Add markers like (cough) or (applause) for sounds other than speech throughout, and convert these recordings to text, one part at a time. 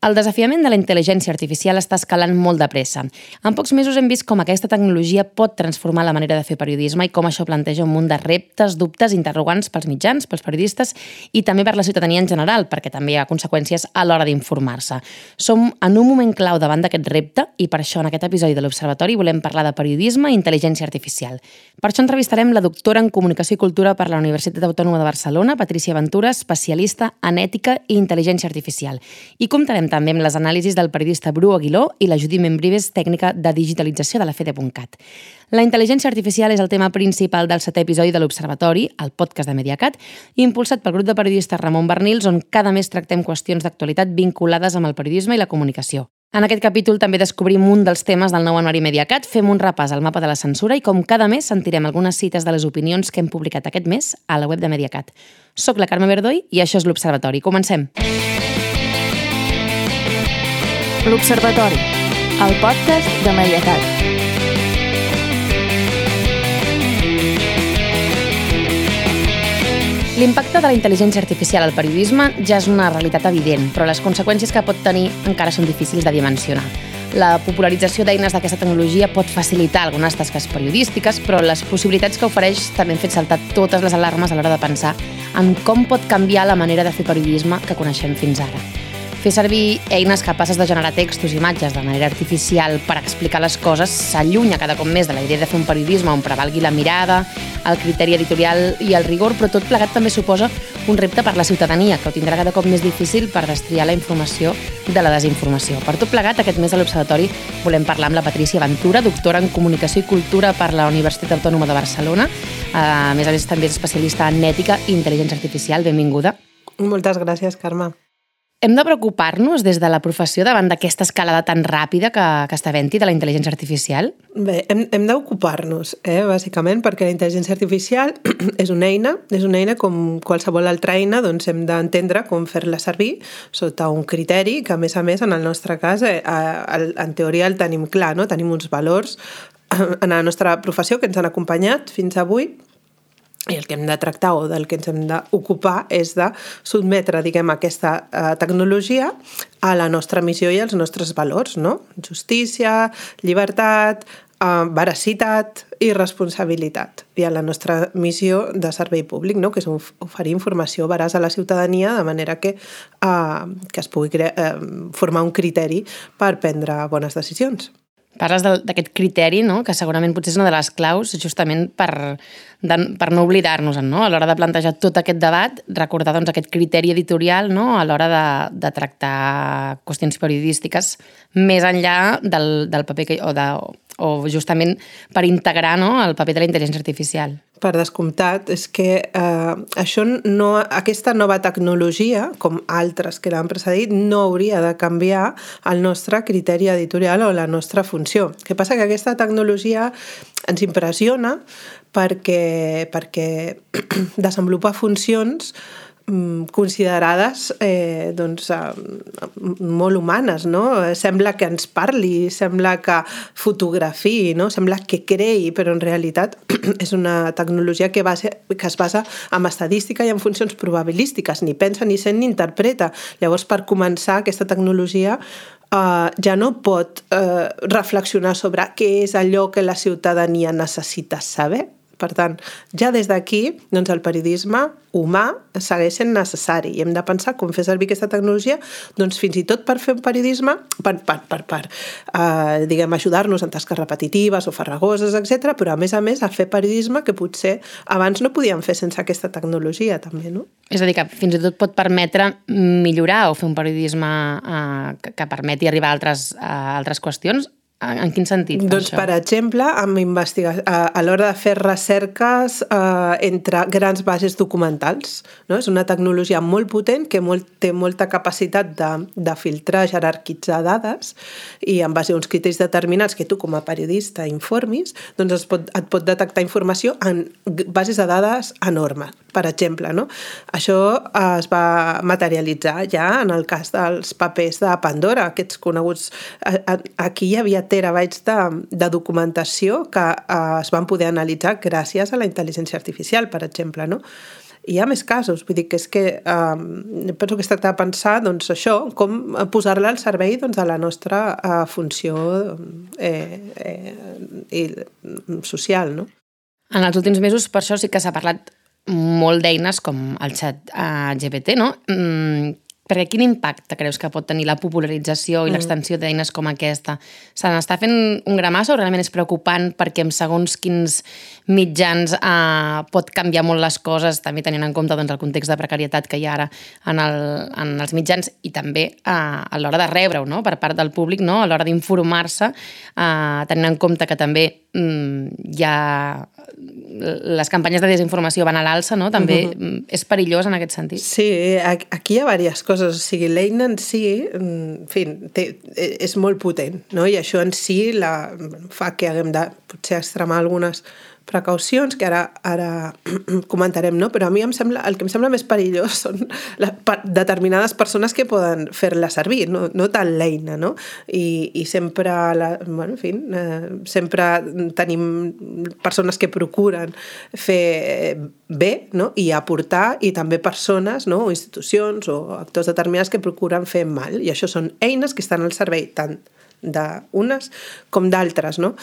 El desafiament de la intel·ligència artificial està escalant molt de pressa. En pocs mesos hem vist com aquesta tecnologia pot transformar la manera de fer periodisme i com això planteja un munt de reptes, dubtes, interrogants pels mitjans, pels periodistes i també per la ciutadania en general, perquè també hi ha conseqüències a l'hora d'informar-se. Som en un moment clau davant d'aquest repte i per això en aquest episodi de l'Observatori volem parlar de periodisme i intel·ligència artificial. Per això entrevistarem la doctora en Comunicació i Cultura per la Universitat Autònoma de Barcelona, Patricia Ventura, especialista en ètica i intel·ligència artificial. I comptarem també amb les anàlisis del periodista Bru Aguiló i la Judy Membrives, tècnica de digitalització de la FEDE.cat. La intel·ligència artificial és el tema principal del setè episodi de l'Observatori, el podcast de Mediacat, impulsat pel grup de periodistes Ramon Bernils, on cada mes tractem qüestions d'actualitat vinculades amb el periodisme i la comunicació. En aquest capítol també descobrim un dels temes del nou anuari Mediacat, fem un repàs al mapa de la censura i com cada mes sentirem algunes cites de les opinions que hem publicat aquest mes a la web de Mediacat. Soc la Carme Verdoi i això és l'Observatori. Comencem! L'Observatori, el podcast de Mediacat. L'impacte de la intel·ligència artificial al periodisme ja és una realitat evident, però les conseqüències que pot tenir encara són difícils de dimensionar. La popularització d'eines d'aquesta tecnologia pot facilitar algunes tasques periodístiques, però les possibilitats que ofereix també han fet saltar totes les alarmes a l'hora de pensar en com pot canviar la manera de fer periodisme que coneixem fins ara. Fer servir eines capaces de generar textos i imatges de manera artificial per explicar les coses s'allunya cada cop més de la idea de fer un periodisme on prevalgui la mirada, el criteri editorial i el rigor, però tot plegat també suposa un repte per la ciutadania, que ho tindrà cada cop més difícil per destriar la informació de la desinformació. Per tot plegat, aquest mes a l'Observatori volem parlar amb la Patrícia Ventura, doctora en Comunicació i Cultura per la Universitat Autònoma de Barcelona. A més a més, també és especialista en ètica i intel·ligència artificial. Benvinguda. Moltes gràcies, Carme. Hem de preocupar-nos des de la professió davant d'aquesta escalada tan ràpida que, que està havent de la intel·ligència artificial? Bé, hem, hem d'ocupar-nos, eh, bàsicament, perquè la intel·ligència artificial (clears throat) és una eina, és una eina com qualsevol altra eina, doncs hem d'entendre com fer-la servir sota un criteri que, a més a més, en el nostre cas, eh, en teoria el tenim clar, no? tenim uns valors (clears throat) en la nostra professió que ens han acompanyat fins avui i el que hem de tractar o del que ens hem d'ocupar és de sotmetre, diguem, aquesta eh, tecnologia a la nostra missió i als nostres valors, no? Justícia, llibertat, eh, veracitat i responsabilitat. I a la nostra missió de servei públic, no? que és oferir informació veraç a la ciutadania de manera que, eh, que es pugui eh, formar un criteri per prendre bones decisions. Parles d'aquest criteri, no? que segurament potser és una de les claus justament per, de, per no oblidar-nos no? a l'hora de plantejar tot aquest debat, recordar doncs, aquest criteri editorial no? a l'hora de, de tractar qüestions periodístiques més enllà del, del paper que, o, de, o justament per integrar no? el paper de la intel·ligència artificial per descomptat, és que eh, això no, aquesta nova tecnologia, com altres que l'han precedit, no hauria de canviar el nostre criteri editorial o la nostra funció. El que passa que aquesta tecnologia ens impressiona perquè, perquè (clears throat) desenvolupa funcions Mm, considerades eh, doncs, eh, molt humanes, no? Sembla que ens parli, sembla que fotografiï, no? Sembla que creï, però en realitat (clears throat) és una tecnologia que, base, que es basa en estadística i en funcions probabilístiques, ni pensa, ni sent, ni interpreta. Llavors, per començar, aquesta tecnologia eh, ja no pot eh, reflexionar sobre què és allò que la ciutadania necessita saber, per tant, ja des d'aquí, doncs el periodisme humà segueix sent necessari i hem de pensar com fer servir aquesta tecnologia doncs fins i tot per fer un periodisme per, per, per, per eh, diguem, ajudar-nos en tasques repetitives o farragoses, etc. però a més a més a fer periodisme que potser abans no podíem fer sense aquesta tecnologia també, no? És a dir, que fins i tot pot permetre millorar o fer un periodisme eh, que, que permeti arribar a altres, a altres qüestions en quin sentit? Doncs, això? per exemple, amb investiga... a l'hora de fer recerques eh, entre grans bases documentals. No? És una tecnologia molt potent que molt, té molta capacitat de, de filtrar, jerarquitzar dades i en base a uns criteris determinats que tu com a periodista informis, doncs es pot, et pot detectar informació en bases de dades enormes, per exemple. No? Això es va materialitzar ja en el cas dels papers de Pandora, aquests coneguts... Aquí hi havia terabytes de, de documentació que eh, es van poder analitzar gràcies a la intel·ligència artificial, per exemple, no? hi ha més casos, vull dir que és que eh, penso que es tracta de pensar doncs, això, com posar-la al servei doncs, de la nostra eh, funció eh, eh, social. No? En els últims mesos, per això sí que s'ha parlat molt d'eines com el xat eh, GPT, no? Mm, perquè quin impacte creus que pot tenir la popularització i mm. l'extensió d'eines com aquesta? Se n'està fent un gramàs o realment és preocupant perquè en segons quins mitjans eh, pot canviar molt les coses, també tenint en compte doncs, el context de precarietat que hi ha ara en, el, en els mitjans i també eh, a l'hora de rebre-ho no? per part del públic, no? a l'hora d'informar-se, eh, tenint en compte que també mm, hi ha les campanyes de desinformació van a l'alça, no? També uh -huh. és perillós en aquest sentit. Sí, aquí hi ha diverses coses. O sigui, l'eina en si, en fi, té, és molt potent, no? I això en si la, fa que haguem de potser extremar algunes precaucions que ara, ara (clears throat) comentarem, no? però a mi em sembla, el que em sembla més perillós són la, determinades persones que poden fer-la servir, no, no tant l'eina, no? I, i sempre, la, bueno, en fi, eh, sempre tenim persones que procuren fer bé no? i aportar, i també persones no? o institucions o actors determinats que procuren fer mal, i això són eines que estan al servei tant d'unes com d'altres, no?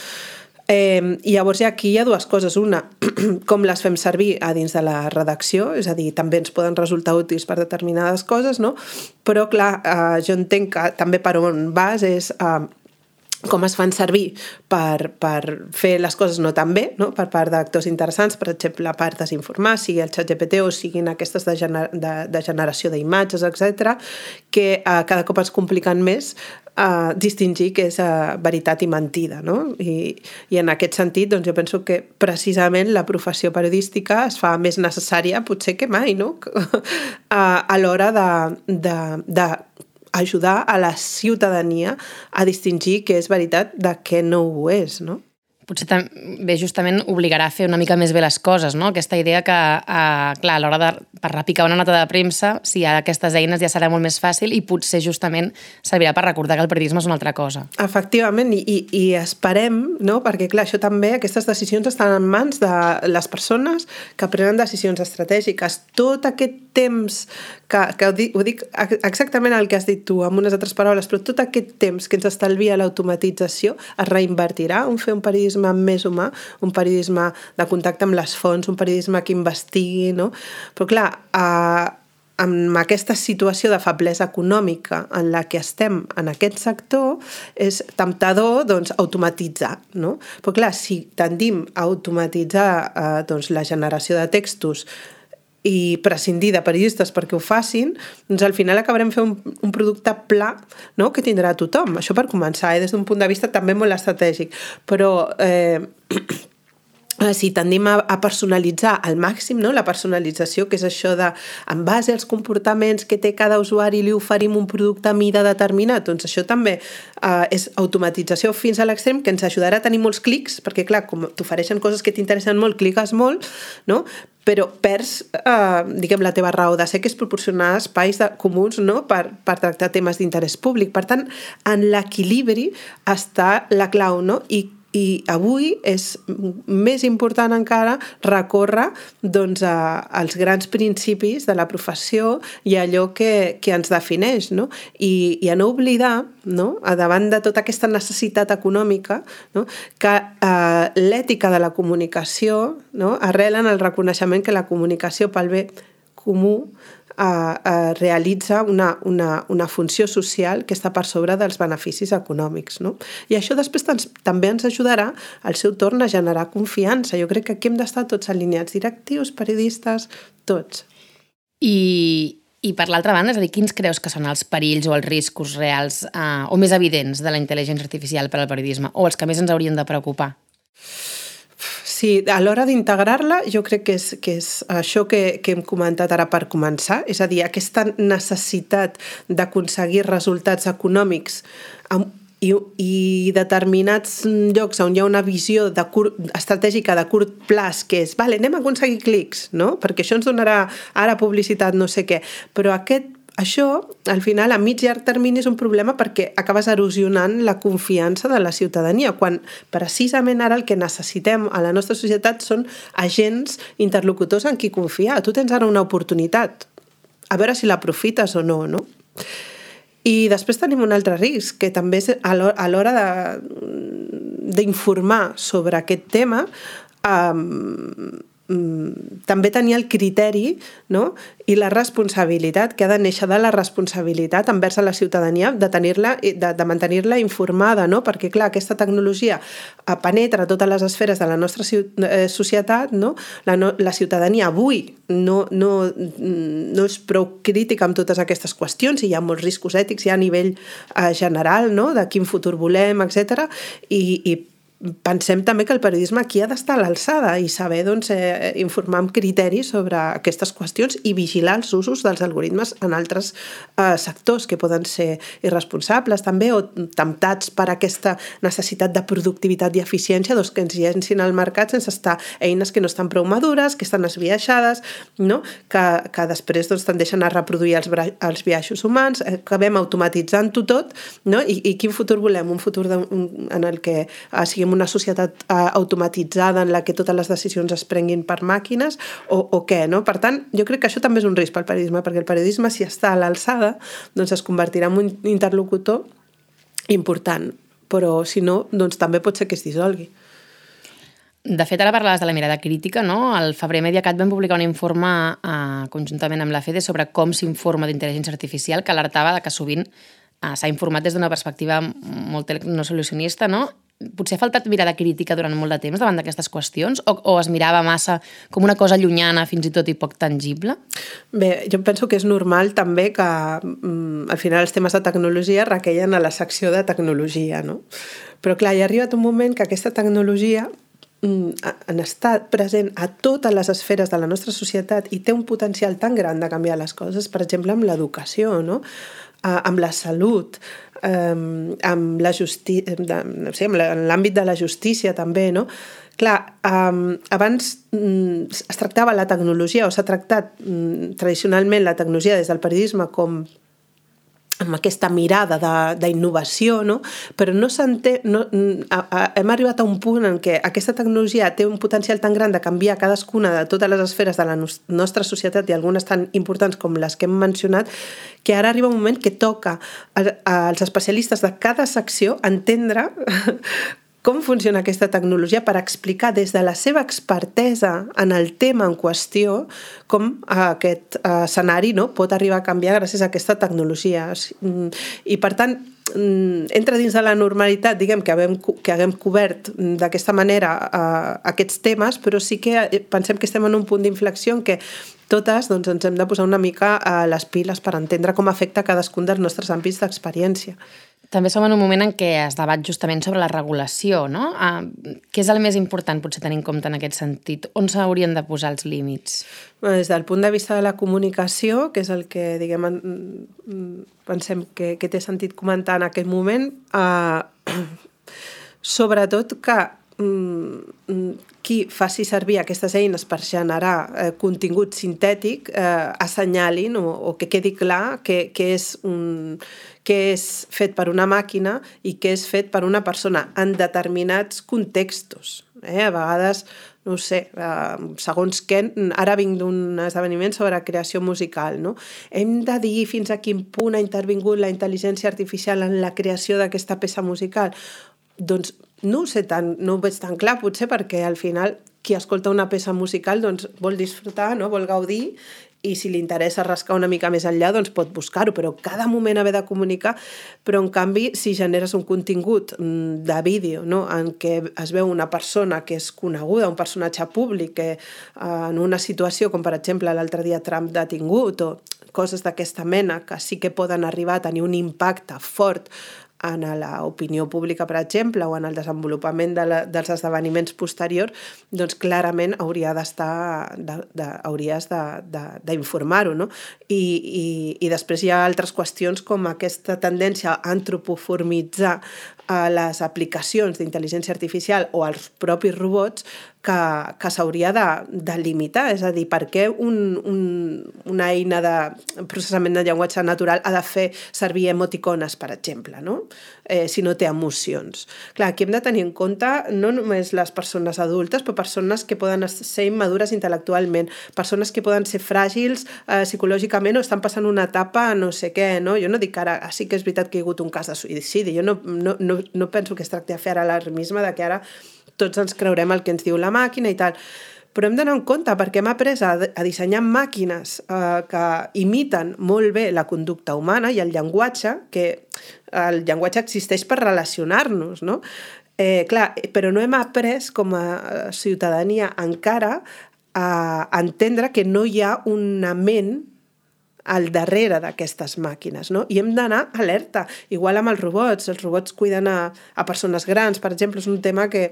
Eh, I llavors aquí hi ha dues coses. Una, (clears throat) com les fem servir a dins de la redacció, és a dir, també ens poden resultar útils per determinades coses, no? Però, clar, eh, jo entenc que també per on vas és... Eh, com es fan servir per, per fer les coses no tan bé, no? per part d'actors interessants, per exemple, per desinformar, sigui el xat GPT o siguin aquestes de, gener de, de generació d'imatges, etc, que eh, cada cop es compliquen més a distingir què és uh, veritat i mentida. No? I, I en aquest sentit, doncs, jo penso que precisament la professió periodística es fa més necessària potser que mai, no? (laughs) a, a l'hora de, de, de ajudar a la ciutadania a distingir què és veritat de què no ho és, no? Potser també justament obligarà a fer una mica més bé les coses, no? Aquesta idea que, eh, clar, a l'hora de per repicar una nota de premsa, si hi ha aquestes eines ja serà molt més fàcil i potser justament servirà per recordar que el periodisme és una altra cosa. Efectivament, i, i, i esperem, no? perquè clar, això també, aquestes decisions estan en mans de les persones que prenen decisions estratègiques. Tot aquest temps, que, que ho, dic, ho dic exactament el que has dit tu, amb unes altres paraules, però tot aquest temps que ens estalvia l'automatització es reinvertirà en fer un periodisme periodisme més humà, un periodisme de contacte amb les fonts, un periodisme que investigui, no? Però clar, eh, amb aquesta situació de feblesa econòmica en la que estem en aquest sector, és temptador doncs, automatitzar. No? Però clar, si tendim a automatitzar eh, doncs, la generació de textos i prescindir de periodistes perquè ho facin, doncs al final acabarem fent un, un producte pla no? que tindrà tothom. Això per començar, eh? des d'un punt de vista també molt estratègic. Però eh, si tendim a, a personalitzar al màxim, no? la personalització, que és això de, en base als comportaments que té cada usuari, li oferim un producte a mida determinat, doncs això també eh, és automatització fins a l'extrem que ens ajudarà a tenir molts clics, perquè clar, com t'ofereixen coses que t'interessen molt, cliques molt, no? però perds, eh, diguem, la teva raó de ser, que és proporcionar espais de, comuns no? per, per tractar temes d'interès públic. Per tant, en l'equilibri està la clau, no? I i avui és més important encara recórrer doncs, a, als grans principis de la professió i allò que, que ens defineix, no? I, i a no oblidar, no? a davant de tota aquesta necessitat econòmica, no? que eh, l'ètica de la comunicació no? arrela en el reconeixement que la comunicació pel bé comú eh, eh, realitza una, una, una funció social que està per sobre dels beneficis econòmics. No? I això després també ens ajudarà al seu torn a generar confiança. Jo crec que aquí hem d'estar tots alineats, directius, periodistes, tots. I, i per l'altra banda, és a dir, quins creus que són els perills o els riscos reals eh, o més evidents de la intel·ligència artificial per al periodisme o els que més ens haurien de preocupar? Sí, a l'hora d'integrar-la jo crec que és, que és això que, que hem comentat ara per començar, és a dir, aquesta necessitat d'aconseguir resultats econòmics amb, i, i determinats llocs on hi ha una visió de curt, estratègica de curt plaç que és, vale, anem a aconseguir clics, no? perquè això ens donarà ara publicitat, no sé què, però aquest això, al final, a mig llarg termini és un problema perquè acabes erosionant la confiança de la ciutadania, quan precisament ara el que necessitem a la nostra societat són agents interlocutors en qui confiar. Tu tens ara una oportunitat, a veure si l'aprofites o no, no? I després tenim un altre risc, que també és a l'hora d'informar sobre aquest tema, Mm, també tenia el criteri no? i la responsabilitat que ha de néixer de la responsabilitat envers la ciutadania de, tenir-la de, de mantenir-la informada, no? perquè clar, aquesta tecnologia penetra totes les esferes de la nostra eh, societat, no? La, no, la ciutadania avui no, no, no és prou crítica amb totes aquestes qüestions i hi ha molts riscos ètics ja a nivell eh, general no? de quin futur volem, etc. I, i pensem també que el periodisme aquí ha d'estar a l'alçada i saber doncs, eh, informar amb criteris sobre aquestes qüestions i vigilar els usos dels algoritmes en altres eh, sectors que poden ser irresponsables també o temptats per aquesta necessitat de productivitat i eficiència doncs, que ens llencin al mercat sense estar eines que no estan prou madures, que estan esbiaixades, no? que, que després doncs, tendeixen a reproduir els, els biaixos humans, eh, acabem automatitzant-ho tot no? I, i quin futur volem? Un futur de, un, en el que eh, siguem en una societat eh, automatitzada en la que totes les decisions es prenguin per màquines o, o què, no? Per tant, jo crec que això també és un risc pel periodisme, perquè el periodisme, si està a l'alçada, doncs es convertirà en un interlocutor important, però si no, doncs també pot ser que es dissolgui. De fet, ara parlaves de la mirada crítica, no? Al febrer Mediacat vam publicar un informe eh, conjuntament amb la FEDE sobre com s'informa d'intel·ligència artificial que alertava de que sovint eh, s'ha informat des d'una perspectiva molt no solucionista, no? Potser ha faltat mirada crítica durant molt de temps davant d'aquestes qüestions o, o es mirava massa com una cosa llunyana fins i tot i poc tangible? Bé, jo penso que és normal també que mm, al final els temes de tecnologia requeien a la secció de tecnologia, no? Però clar, hi ha arribat un moment que aquesta tecnologia mm, han estat present a totes les esferes de la nostra societat i té un potencial tan gran de canviar les coses, per exemple, amb l'educació, no? Amb la salut, um, amb la justícia, no sé, en l'àmbit de la justícia també, no? Clar, um, abans um, es tractava la tecnologia o s'ha tractat um, tradicionalment la tecnologia des del periodisme com amb aquesta mirada d'innovació, no? però no. No, a, a, hem arribat a un punt en què aquesta tecnologia té un potencial tan gran de canviar cadascuna de totes les esferes de la nostra societat i algunes tan importants com les que hem mencionat, que ara arriba un moment que toca als especialistes de cada secció entendre com funciona aquesta tecnologia per explicar des de la seva expertesa en el tema en qüestió com aquest eh, escenari no, pot arribar a canviar gràcies a aquesta tecnologia. Mm, I per tant, mm, entra dins de la normalitat, diguem, que haguem, que haguem cobert d'aquesta manera uh, aquests temes, però sí que eh, pensem que estem en un punt d'inflexió en què totes doncs, ens hem de posar una mica a les piles per entendre com afecta cadascun dels nostres àmbits d'experiència. També som en un moment en què es debat justament sobre la regulació, no? Ah, què és el més important, potser, tenir en compte en aquest sentit? On s'haurien de posar els límits? Bueno, des del punt de vista de la comunicació, que és el que, diguem, pensem que, que té sentit comentar en aquest moment, eh, (clears throat) sobretot que qui faci servir aquestes eines per generar eh, contingut sintètic eh, assenyalin o, o que quedi clar que, que és un què és fet per una màquina i què és fet per una persona en determinats contextos. Eh? A vegades, no sé, eh, segons què, ara vinc d'un esdeveniment sobre creació musical, no? Hem de dir fins a quin punt ha intervingut la intel·ligència artificial en la creació d'aquesta peça musical? Doncs no ho sé tant, no ho veig tan clar, potser perquè al final qui escolta una peça musical doncs, vol disfrutar, no? vol gaudir i si li interessa rascar una mica més enllà, doncs pot buscar-ho, però cada moment haver de comunicar, però en canvi, si generes un contingut mm, de vídeo no? en què es veu una persona que és coneguda, un personatge públic, que eh, en una situació com per exemple l'altre dia Trump detingut o coses d'aquesta mena que sí que poden arribar a tenir un impacte fort en l'opinió pública, per exemple, o en el desenvolupament de la, dels esdeveniments posteriors, doncs clarament hauria d'estar, de, de, hauries d'informar-ho, no? I, i, I després hi ha altres qüestions com aquesta tendència a antropoformitzar a les aplicacions d'intel·ligència artificial o als propis robots que, que s'hauria de, de limitar. És a dir, per què un, un, una eina de processament de llenguatge natural ha de fer servir emoticones, per exemple, no? eh, si no té emocions. Clar, aquí hem de tenir en compte no només les persones adultes, però persones que poden ser immadures intel·lectualment, persones que poden ser fràgils eh, psicològicament o estan passant una etapa no sé què, no? Jo no dic ara, ah, sí que és veritat que hi ha hagut un cas de suïcidi, jo no, no, no, no penso que es tracti de fer ara l'alarmisme de que ara tots ens creurem el que ens diu la màquina i tal. Però hem d'anar en compte perquè hem après a, a dissenyar màquines eh, que imiten molt bé la conducta humana i el llenguatge, que el llenguatge existeix per relacionar-nos, no? Eh, clar, però no hem après com a ciutadania encara a entendre que no hi ha una ment al darrere d'aquestes màquines, no? I hem d'anar alerta, igual amb els robots, els robots cuiden a, a persones grans, per exemple, és un tema que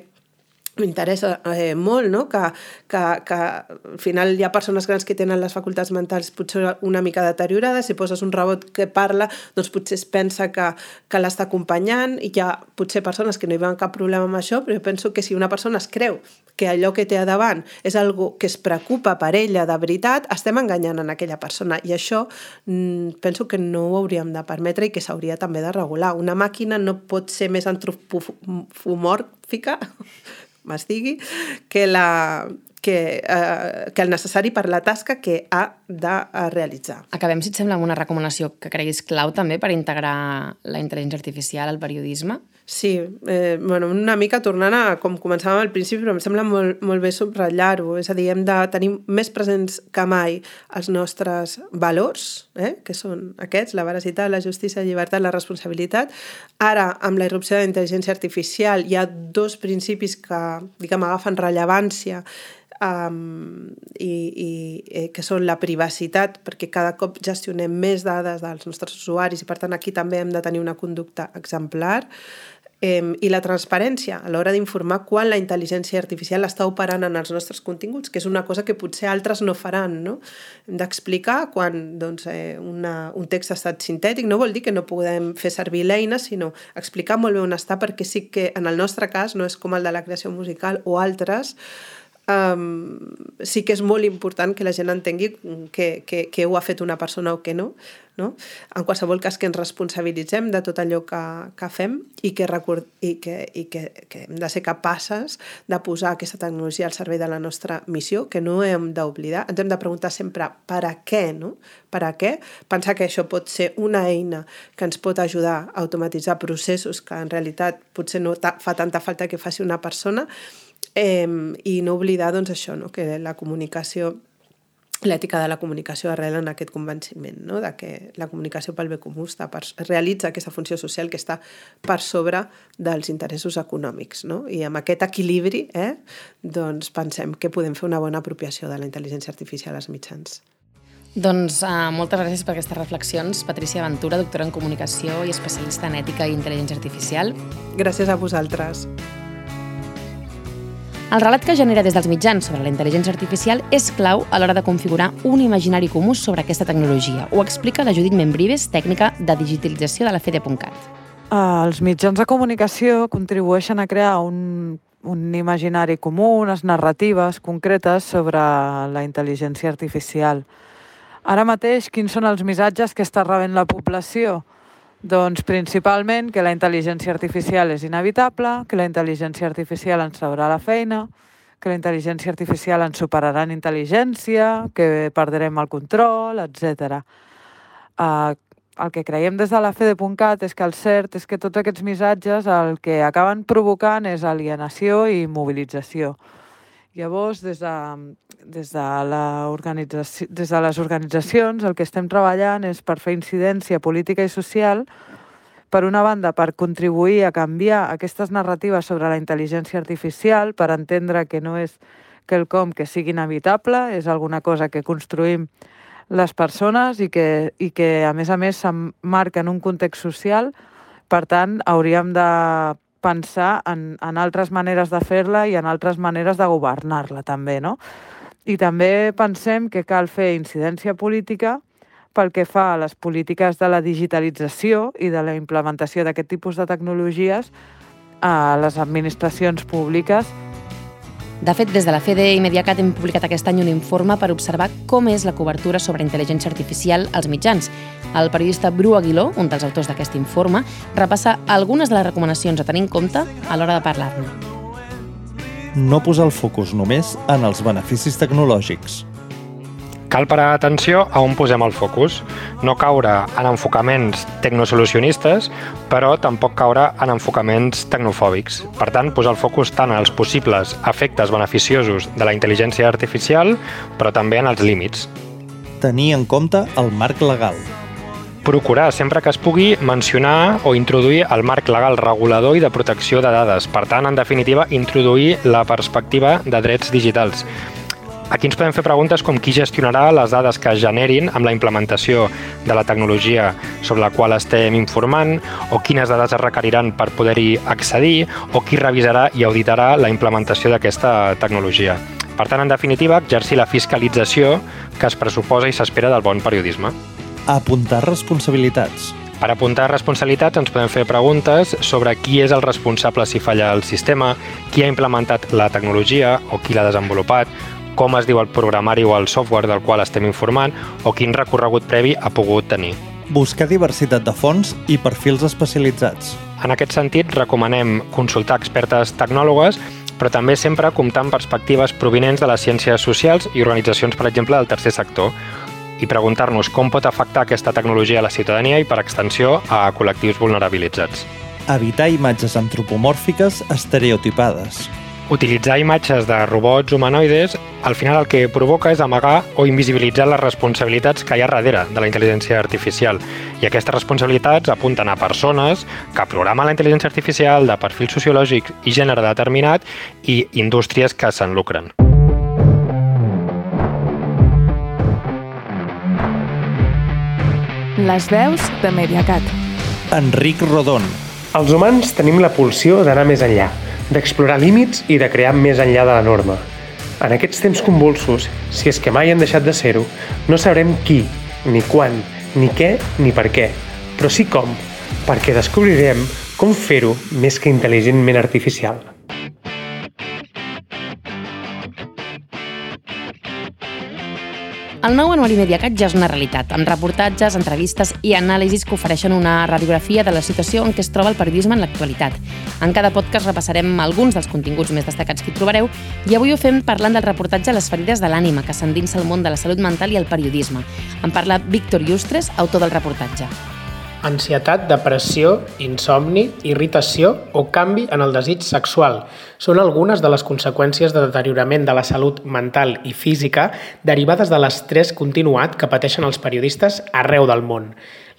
m'interessa eh, molt, no? que, que, que al final hi ha persones grans que tenen les facultats mentals potser una mica deteriorades, si poses un robot que parla, doncs potser es pensa que, que l'està acompanyant, i hi ha potser persones que no hi veuen cap problema amb això, però jo penso que si una persona es creu que allò que té a davant és algo que es preocupa per ella de veritat, estem enganyant en aquella persona, i això mm, penso que no ho hauríem de permetre i que s'hauria també de regular. Una màquina no pot ser més antropomòrfica m'estigui, que, la, que, eh, que el necessari per la tasca que ha de eh, realitzar. Acabem, si et sembla, amb una recomanació que creguis clau també per integrar la intel·ligència artificial al periodisme. Sí, eh, bueno, una mica tornant a com començàvem al principi, però em sembla molt, molt bé subratllar-ho. És a dir, hem de tenir més presents que mai els nostres valors, eh, que són aquests, la veracitat, la justícia, la llibertat, la responsabilitat. Ara, amb la irrupció de la intel·ligència artificial, hi ha dos principis que, diguem, agafen rellevància um, i, i eh, que són la privacitat, perquè cada cop gestionem més dades dels nostres usuaris i per tant aquí també hem de tenir una conducta exemplar, eh, i la transparència a l'hora d'informar quan la intel·ligència artificial està operant en els nostres continguts, que és una cosa que potser altres no faran. No? Hem d'explicar quan doncs, eh, una, un text ha estat sintètic, no vol dir que no podem fer servir l'eina, sinó explicar molt bé on està, perquè sí que en el nostre cas no és com el de la creació musical o altres, um, sí que és molt important que la gent entengui que, que, que ho ha fet una persona o que no, no? En qualsevol cas que ens responsabilitzem de tot allò que, que fem i, que, record, i, que, i que, que hem de ser capaces de posar aquesta tecnologia al servei de la nostra missió, que no hem d'oblidar. Ens hem de preguntar sempre per a què, no? Per a què? Pensar que això pot ser una eina que ens pot ajudar a automatitzar processos que en realitat potser no fa tanta falta que faci una persona eh, i no oblidar doncs, això, no? que la comunicació l'ètica de la comunicació arrela en aquest convenciment, no? de que la comunicació pel bé comú està per, realitza aquesta funció social que està per sobre dels interessos econòmics. No? I amb aquest equilibri eh, doncs pensem que podem fer una bona apropiació de la intel·ligència artificial als mitjans. Doncs uh, moltes gràcies per aquestes reflexions. Patricia Ventura, doctora en comunicació i especialista en ètica i intel·ligència artificial. Gràcies a vosaltres. El relat que genera des dels mitjans sobre la intel·ligència artificial és clau a l'hora de configurar un imaginari comú sobre aquesta tecnologia. Ho explica la Judit Membrives, tècnica de digitalització de la FEDE.cat. Els mitjans de comunicació contribueixen a crear un, un imaginari comú, unes narratives concretes sobre la intel·ligència artificial. Ara mateix, quins són els missatges que està rebent la població? Doncs principalment que la intel·ligència artificial és inevitable, que la intel·ligència artificial ens traurà la feina, que la intel·ligència artificial ens superarà en intel·ligència, que perdrem el control, etc. Uh, el que creiem des de la FEDE.cat és que el cert és que tots aquests missatges el que acaben provocant és alienació i mobilització. Llavors, des de, des de, des de les organitzacions, el que estem treballant és per fer incidència política i social, per una banda, per contribuir a canviar aquestes narratives sobre la intel·ligència artificial, per entendre que no és quelcom que sigui inevitable, és alguna cosa que construïm les persones i que, i que a més a més s'emmarca en un context social, per tant, hauríem de pensar en, en altres maneres de fer-la i en altres maneres de governar-la també, no? I també pensem que cal fer incidència política pel que fa a les polítiques de la digitalització i de la implementació d'aquest tipus de tecnologies a les administracions públiques. De fet, des de la FEDE i Mediacat hem publicat aquest any un informe per observar com és la cobertura sobre intel·ligència artificial als mitjans. El periodista Bru Aguiló, un dels autors d'aquest informe, repassa algunes de les recomanacions a tenir en compte a l'hora de parlar-ne. No posar el focus només en els beneficis tecnològics. Cal parar atenció a on posem el focus. No caure en enfocaments tecnosolucionistes, però tampoc caure en enfocaments tecnofòbics. Per tant, posar el focus tant en els possibles efectes beneficiosos de la intel·ligència artificial, però també en els límits. Tenir en compte el marc legal. Procurar, sempre que es pugui, mencionar o introduir el marc legal regulador i de protecció de dades. Per tant, en definitiva, introduir la perspectiva de drets digitals Aquí ens podem fer preguntes com qui gestionarà les dades que es generin amb la implementació de la tecnologia sobre la qual estem informant, o quines dades es requeriran per poder-hi accedir, o qui revisarà i auditarà la implementació d'aquesta tecnologia. Per tant, en definitiva, exercir la fiscalització que es pressuposa i s'espera del bon periodisme. Apuntar responsabilitats. Per apuntar responsabilitats ens podem fer preguntes sobre qui és el responsable si falla el sistema, qui ha implementat la tecnologia o qui l'ha desenvolupat, com es diu el programari o el software del qual estem informant o quin recorregut previ ha pogut tenir. Buscar diversitat de fonts i perfils especialitzats. En aquest sentit, recomanem consultar expertes tecnòlogues però també sempre comptar amb perspectives provinents de les ciències socials i organitzacions, per exemple, del tercer sector, i preguntar-nos com pot afectar aquesta tecnologia a la ciutadania i, per extensió, a col·lectius vulnerabilitzats. Evitar imatges antropomòrfiques estereotipades. Utilitzar imatges de robots humanoides al final el que provoca és amagar o invisibilitzar les responsabilitats que hi ha darrere de la intel·ligència artificial. I aquestes responsabilitats apunten a persones que programen la intel·ligència artificial de perfil sociològic i gènere determinat i indústries que se'n lucren. Les veus de Mediacat. Enric Rodon. Els humans tenim la pulsió d'anar més enllà, d'explorar límits i de crear més enllà de la norma. En aquests temps convulsos, si és que mai han deixat de ser-ho, no sabrem qui, ni quan, ni què, ni per què, però sí com, perquè descobrirem com fer-ho més que intel·ligentment artificial. El nou anuari Mediacat ja és una realitat, amb reportatges, entrevistes i anàlisis que ofereixen una radiografia de la situació en què es troba el periodisme en l'actualitat. En cada podcast repassarem alguns dels continguts més destacats que hi trobareu i avui ho fem parlant del reportatge Les ferides de l'ànima, que s'endinsa al món de la salut mental i el periodisme. En parla Víctor Iustres, autor del reportatge ansietat, depressió, insomni, irritació o canvi en el desig sexual. Són algunes de les conseqüències de deteriorament de la salut mental i física derivades de l'estrès continuat que pateixen els periodistes arreu del món.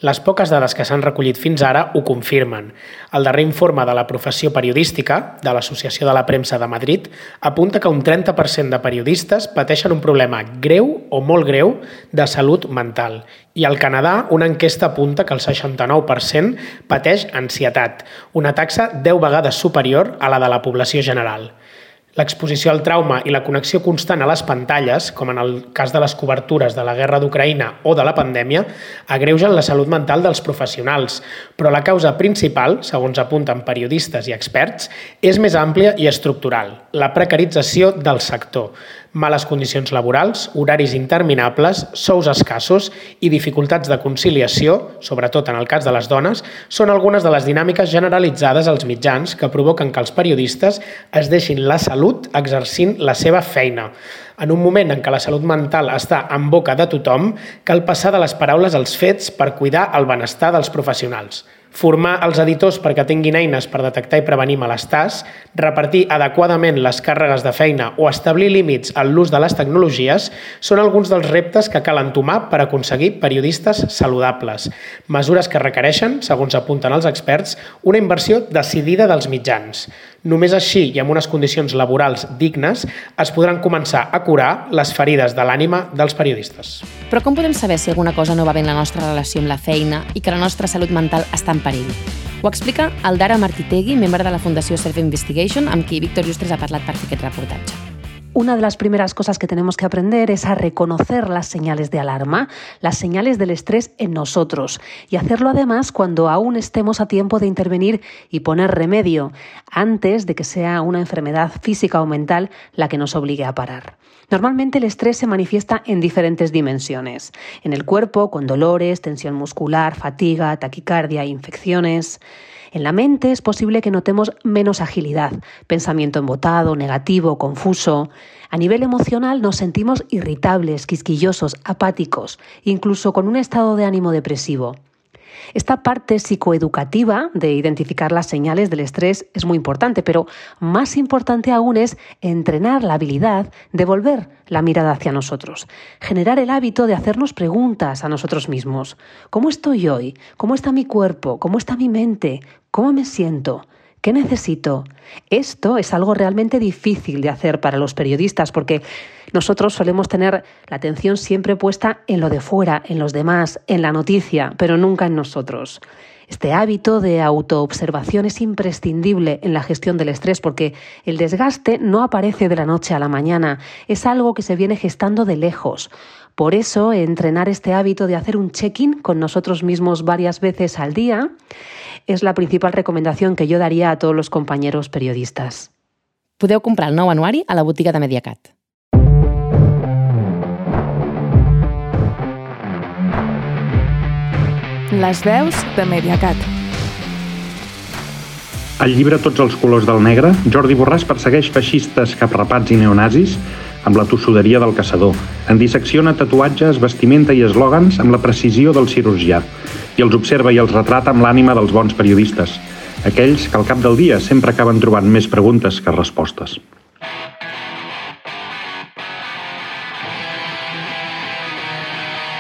Les poques dades que s'han recollit fins ara ho confirmen. El darrer informe de la professió periodística, de l'Associació de la Premsa de Madrid, apunta que un 30% de periodistes pateixen un problema greu o molt greu de salut mental. I al Canadà, una enquesta apunta que el 69% pateix ansietat, una taxa 10 vegades superior a la de la població general. L'exposició al trauma i la connexió constant a les pantalles, com en el cas de les cobertures de la guerra d'Ucraïna o de la pandèmia, agreugen la salut mental dels professionals, però la causa principal, segons apunten periodistes i experts, és més àmplia i estructural, la precarització del sector, males condicions laborals, horaris interminables, sous escassos i dificultats de conciliació, sobretot en el cas de les dones, són algunes de les dinàmiques generalitzades als mitjans que provoquen que els periodistes es deixin la salut exercint la seva feina. En un moment en què la salut mental està en boca de tothom, cal passar de les paraules als fets per cuidar el benestar dels professionals formar els editors perquè tinguin eines per detectar i prevenir malestars, repartir adequadament les càrregues de feina o establir límits en l'ús de les tecnologies són alguns dels reptes que cal entomar per aconseguir periodistes saludables. Mesures que requereixen, segons apunten els experts, una inversió decidida dels mitjans. Només així i amb unes condicions laborals dignes es podran començar a curar les ferides de l'ànima dels periodistes. Però com podem saber si alguna cosa no va bé en la nostra relació amb la feina i que la nostra salut mental està en perill? Ho explica Aldara Martitegui, membre de la Fundació Self Investigation, amb qui Víctor Justres ha parlat per fer aquest reportatge. Una de las primeras cosas que tenemos que aprender es a reconocer las señales de alarma, las señales del estrés en nosotros y hacerlo además cuando aún estemos a tiempo de intervenir y poner remedio antes de que sea una enfermedad física o mental la que nos obligue a parar. Normalmente el estrés se manifiesta en diferentes dimensiones. En el cuerpo, con dolores, tensión muscular, fatiga, taquicardia, infecciones. En la mente es posible que notemos menos agilidad, pensamiento embotado, negativo, confuso. A nivel emocional nos sentimos irritables, quisquillosos, apáticos, incluso con un estado de ánimo depresivo. Esta parte psicoeducativa de identificar las señales del estrés es muy importante, pero más importante aún es entrenar la habilidad de volver la mirada hacia nosotros, generar el hábito de hacernos preguntas a nosotros mismos. ¿Cómo estoy hoy? ¿Cómo está mi cuerpo? ¿Cómo está mi mente? ¿Cómo me siento? ¿Qué necesito? Esto es algo realmente difícil de hacer para los periodistas porque nosotros solemos tener la atención siempre puesta en lo de fuera, en los demás, en la noticia, pero nunca en nosotros. Este hábito de autoobservación es imprescindible en la gestión del estrés porque el desgaste no aparece de la noche a la mañana, es algo que se viene gestando de lejos. Por eso, entrenar este hábito de hacer un check-in con nosotros mismos varias veces al día és la principal recomendació que jo daria a tots els companys periodistes. Podeu comprar el nou anuari a la botiga de Mediacat. Les veus de Mediacat. Al llibre Tots els colors del negre, Jordi Borràs persegueix feixistes caprapats i neonazis amb la tossuderia del caçador. En dissecciona tatuatges, vestimenta i eslògans amb la precisió del cirurgià i els observa i els retrata amb l'ànima dels bons periodistes, aquells que al cap del dia sempre acaben trobant més preguntes que respostes.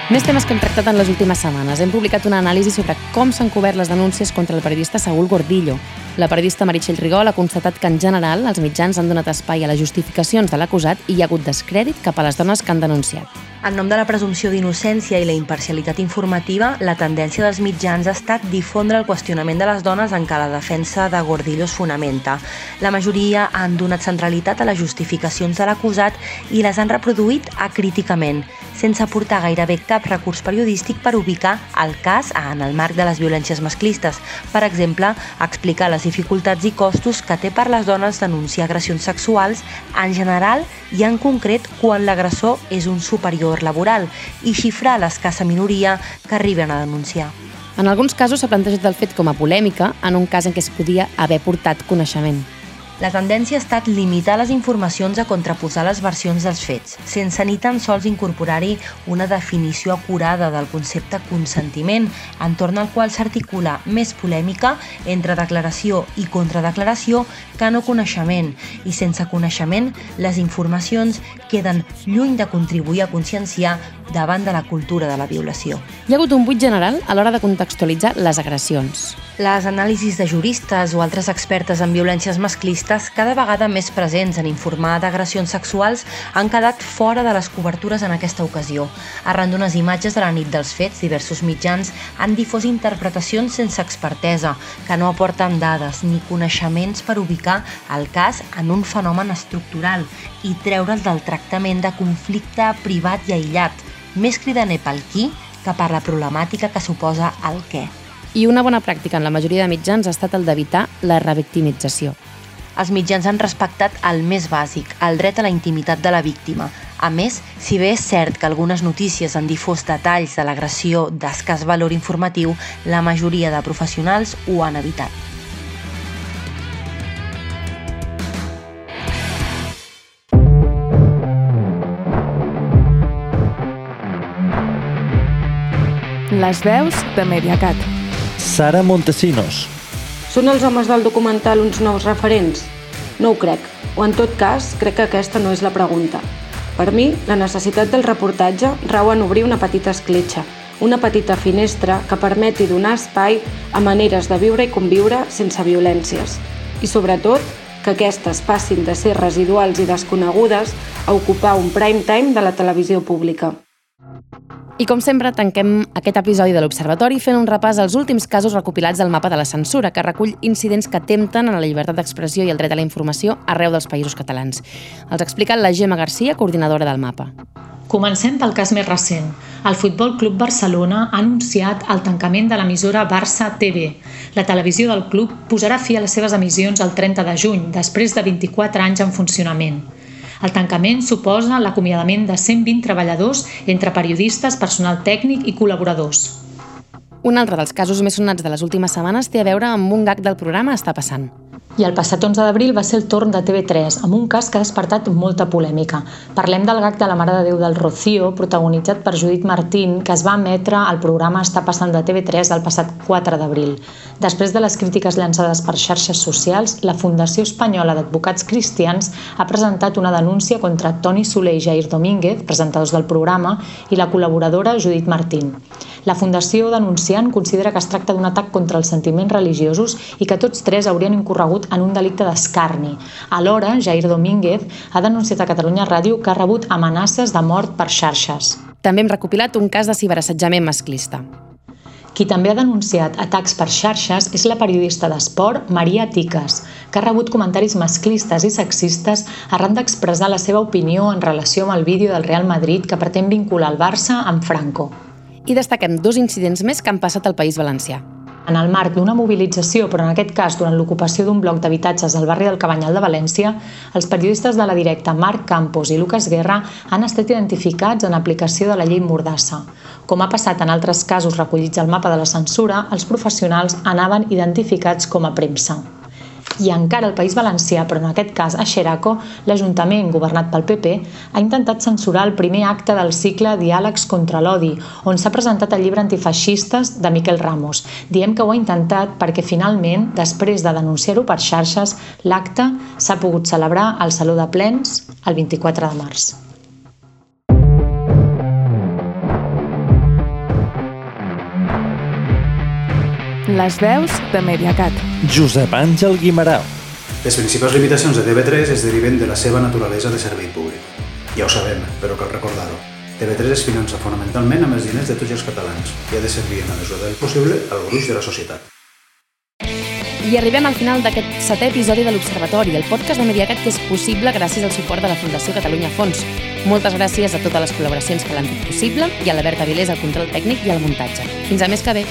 Més temes que hem tractat en les últimes setmanes. Hem publicat una anàlisi sobre com s'han cobert les denúncies contra el periodista Saúl Gordillo. La periodista Meritxell Rigol ha constatat que en general els mitjans han donat espai a les justificacions de l'acusat i hi ha hagut descrèdit cap a les dones que han denunciat. En nom de la presumpció d'innocència i la imparcialitat informativa, la tendència dels mitjans ha estat difondre el qüestionament de les dones en què la defensa de Gordillo es fonamenta. La majoria han donat centralitat a les justificacions de l'acusat i les han reproduït acríticament, sense aportar gairebé cap recurs periodístic per ubicar el cas en el marc de les violències masclistes. Per exemple, explicar les dificultats i costos que té per les dones denunciar agressions sexuals en general i en concret quan l'agressor és un superior laboral i xifrar l'escassa minoria que arriben a denunciar. En alguns casos s'ha plantejat el fet com a polèmica en un cas en què es podia haver portat coneixement. La tendència ha estat limitar les informacions a contraposar les versions dels fets, sense ni tan sols incorporar-hi una definició acurada del concepte consentiment, entorn al qual s'articula més polèmica entre declaració i contradeclaració que no coneixement, i sense coneixement les informacions queden lluny de contribuir a conscienciar davant de la cultura de la violació. Hi ha hagut un buit general a l'hora de contextualitzar les agressions. Les anàlisis de juristes o altres expertes en violències masclistes, cada vegada més presents en informar d'agressions sexuals, han quedat fora de les cobertures en aquesta ocasió. Arran d'unes imatges de la nit dels fets, diversos mitjans han difós interpretacions sense expertesa, que no aporten dades ni coneixements per ubicar el cas en un fenomen estructural i treure'l del tractament de conflicte privat i aïllat, més cridaner pel qui que per la problemàtica que suposa el què. I una bona pràctica en la majoria de mitjans ha estat el d'evitar la revictimització. Els mitjans han respectat el més bàsic, el dret a la intimitat de la víctima. A més, si bé és cert que algunes notícies han difós detalls de l'agressió d'escàs valor informatiu, la majoria de professionals ho han evitat. Les veus de Mediacat. Sara Montesinos. Són els homes del documental uns nous referents? No ho crec, o en tot cas, crec que aquesta no és la pregunta. Per mi, la necessitat del reportatge rau en obrir una petita escletxa, una petita finestra que permeti donar espai a maneres de viure i conviure sense violències. I sobretot, que aquestes passin de ser residuals i desconegudes a ocupar un prime time de la televisió pública. I com sempre, tanquem aquest episodi de l'Observatori fent un repàs als últims casos recopilats del mapa de la censura, que recull incidents que tempten a la llibertat d'expressió i el dret a la informació arreu dels països catalans. Els explica la Gemma Garcia, coordinadora del mapa. Comencem pel cas més recent. El Futbol Club Barcelona ha anunciat el tancament de l'emissora Barça TV. La televisió del club posarà fi a les seves emissions el 30 de juny, després de 24 anys en funcionament. El tancament suposa l'acomiadament de 120 treballadors entre periodistes, personal tècnic i col·laboradors. Un altre dels casos més sonats de les últimes setmanes té a veure amb un gag del programa Està passant. I el passat 11 d'abril va ser el torn de TV3, amb un cas que ha despertat molta polèmica. Parlem del gag de la Mare de Déu del Rocío, protagonitzat per Judit Martín, que es va emetre al programa Està passant de TV3 el passat 4 d'abril. Després de les crítiques llançades per xarxes socials, la Fundació Espanyola d'Advocats Cristians ha presentat una denúncia contra Toni Soler i Jair Domínguez, presentadors del programa, i la col·laboradora Judit Martín. La Fundació denunciant considera que es tracta d'un atac contra els sentiments religiosos i que tots tres haurien incorregut en un delicte d'escarni. Alhora, Jair Domínguez ha denunciat a Catalunya Ràdio que ha rebut amenaces de mort per xarxes. També hem recopilat un cas de ciberassetjament masclista. Qui també ha denunciat atacs per xarxes és la periodista d'esport Maria Tiques, que ha rebut comentaris masclistes i sexistes arran d'expressar la seva opinió en relació amb el vídeo del Real Madrid que pretén vincular el Barça amb Franco i destaquem dos incidents més que han passat al País Valencià. En el marc d'una mobilització, però en aquest cas durant l'ocupació d'un bloc d'habitatges al barri del Cabanyal de València, els periodistes de la directa Marc Campos i Lucas Guerra han estat identificats en aplicació de la llei Mordassa. Com ha passat en altres casos recollits al mapa de la censura, els professionals anaven identificats com a premsa i encara al País Valencià, però en aquest cas a Xeraco, l'Ajuntament, governat pel PP, ha intentat censurar el primer acte del cicle Diàlegs contra l'odi, on s'ha presentat el llibre Antifeixistes de Miquel Ramos. Diem que ho ha intentat perquè finalment, després de denunciar-ho per xarxes, l'acte s'ha pogut celebrar al Saló de Plens el 24 de març. Les veus de Mediacat. Josep Àngel Guimarà. Les principals limitacions de TV3 es deriven de la seva naturalesa de servei públic. Ja ho sabem, però cal recordar-ho. TV3 es finança fonamentalment amb els diners de tots els catalans i ha de servir en la mesura del possible al gruix de la societat. I arribem al final d'aquest setè episodi de l'Observatori, el podcast de Mediacat que és possible gràcies al suport de la Fundació Catalunya Fons. Moltes gràcies a totes les col·laboracions que l'han fet possible i a la Berta Vilés al control tècnic i al muntatge. Fins a més que bé!